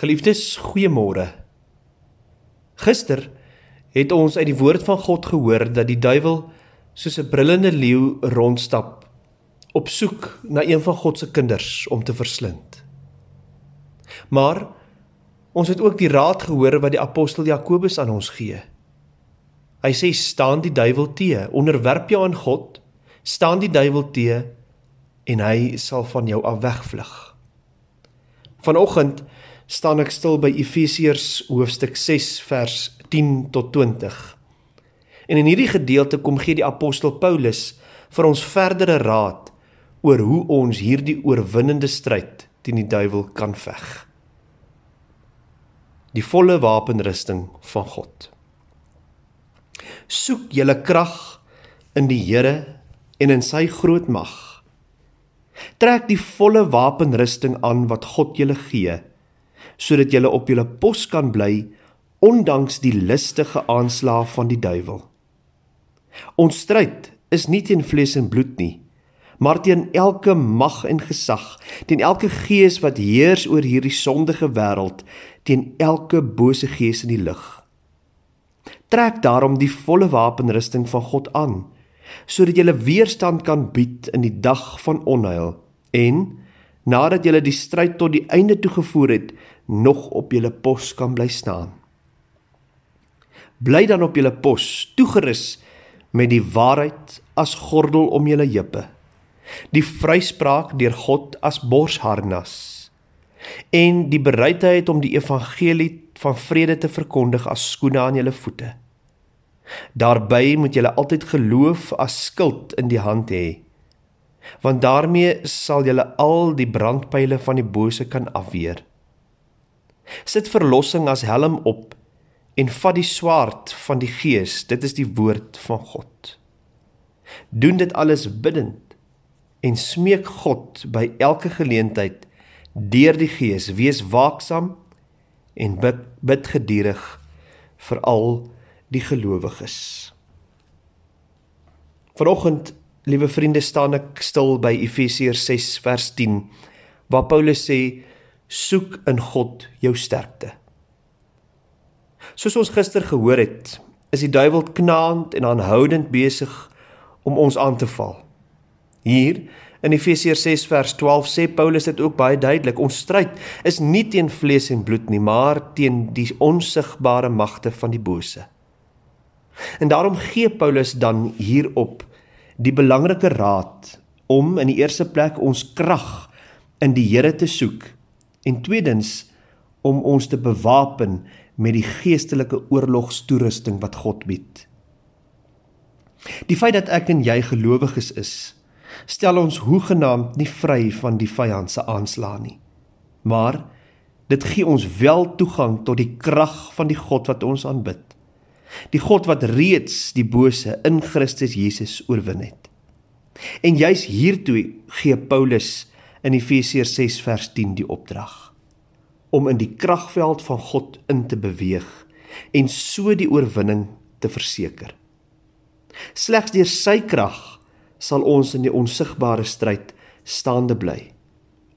Geliefdes, goeiemôre. Gister het ons uit die woord van God gehoor dat die duiwel soos 'n brullende leeu rondstap op soek na een van God se kinders om te verslind. Maar ons het ook die raad gehoor wat die apostel Jakobus aan ons gee. Hy sê staan die duiwel te, onderwerp jou aan God, staan die duiwel te en hy sal van jou af wegvlug. Vanoggend staan ek stil by Efesiërs hoofstuk 6 vers 10 tot 20. En in hierdie gedeelte kom gee die apostel Paulus vir ons verdere raad oor hoe ons hierdie oorwinnende stryd teen die duiwel kan veg. Die volle wapenrusting van God. Soek julle krag in die Here en in sy groot mag. Trek die volle wapenrusting aan wat God julle gee sodat jy op jou pos kan bly ondanks die listige aanslae van die duiwel. Ons stryd is nie teen vlees en bloed nie, maar teen elke mag en gesag, teen elke gees wat heers oor hierdie sondige wêreld, teen elke bose gees in die lig. Trek daarom die volle wapenrusting van God aan, sodat jy weerstand kan bied in die dag van onheil en nadat jy die stryd tot die einde toegevoer het, nog op julle pos kan bly staan. Bly dan op julle pos, toegerus met die waarheid as gordel om julle heupe, die vryspraak deur God as borsharnas en die bereidheid om die evangelie van vrede te verkondig as skoene aan julle voete. Daarby moet julle altyd geloof as skild in die hand hê want daarmee sal julle al die brandpyle van die bose kan afweer. Sit verlossing as helm op en vat die swaard van die gees, dit is die woord van God. Doen dit alles bidtend en smeek God by elke geleentheid deur die gees, wees waaksaam en bid, bid geduldig vir al die gelowiges. Vanoggend, liewe vriende, staan ek stil by Efesiërs 6 vers 10 waar Paulus sê soek in God jou sterkte. Soos ons gister gehoor het, is die duiwel knaand en aanhoudend besig om ons aan te val. Hier in Efesiërs 6 vers 12 sê Paulus dit ook baie duidelik, ons stryd is nie teen vlees en bloed nie, maar teen die onsigbare magte van die bose. En daarom gee Paulus dan hierop die belangrike raad om in die eerste plek ons krag in die Here te soek en tweedens om ons te bewapen met die geestelike oorlogstoerusting wat God bied. Die feit dat ek en jy gelowiges is, stel ons hoegenaamd nie vry van die vyand se aanslae nie. Maar dit gee ons wel toegang tot die krag van die God wat ons aanbid. Die God wat reeds die bose in Christus Jesus oorwin het. En juis hiertoe gee Paulus in Efesiërs 6 vers 10 die opdrag om in die kragveld van God in te beweeg en so die oorwinning te verseker. Slegs deur sy krag sal ons in die onsigbare stryd staande bly.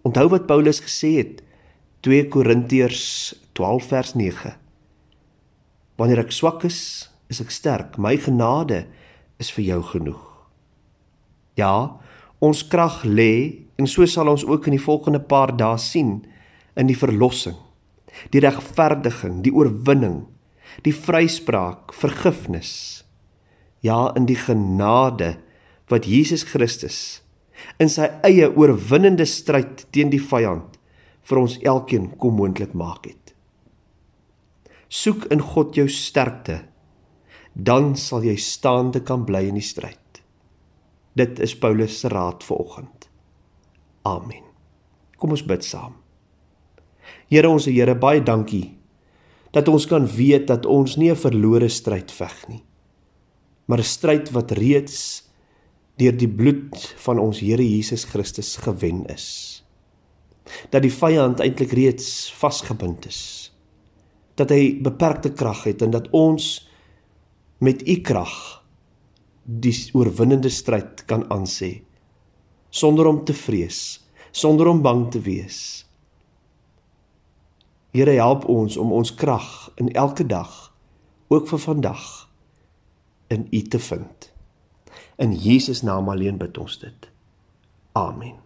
Onthou wat Paulus gesê het 2 Korintiërs 12 vers 9. Wanneer ek swak is, is ek sterk. My genade is vir jou genoeg. Ja, ons krag lê En so sal ons ook in die volgende paar dae sien in die verlossing, die regverdiging, die oorwinning, die vryspraak, vergifnis. Ja, in die genade wat Jesus Christus in sy eie oorwinnende stryd teen die vyand vir ons elkeen kom moontlik maak het. Soek in God jou sterkte, dan sal jy staande kan bly in die stryd. Dit is Paulus se raad vir oggend. Amen. Kom ons bid saam. Here ons Here, baie dankie dat ons kan weet dat ons nie 'n verlore stryd veg nie, maar 'n stryd wat reeds deur die bloed van ons Here Jesus Christus gewen is. Dat die vyand eintlik reeds vasgebind is. Dat hy beperkte krag het en dat ons met u krag die oorwinnende stryd kan aansê sonder om te vrees, sonder om bang te wees. Here help ons om ons krag in elke dag, ook vir vandag, in U te vind. In Jesus naam alleen bid ons dit. Amen.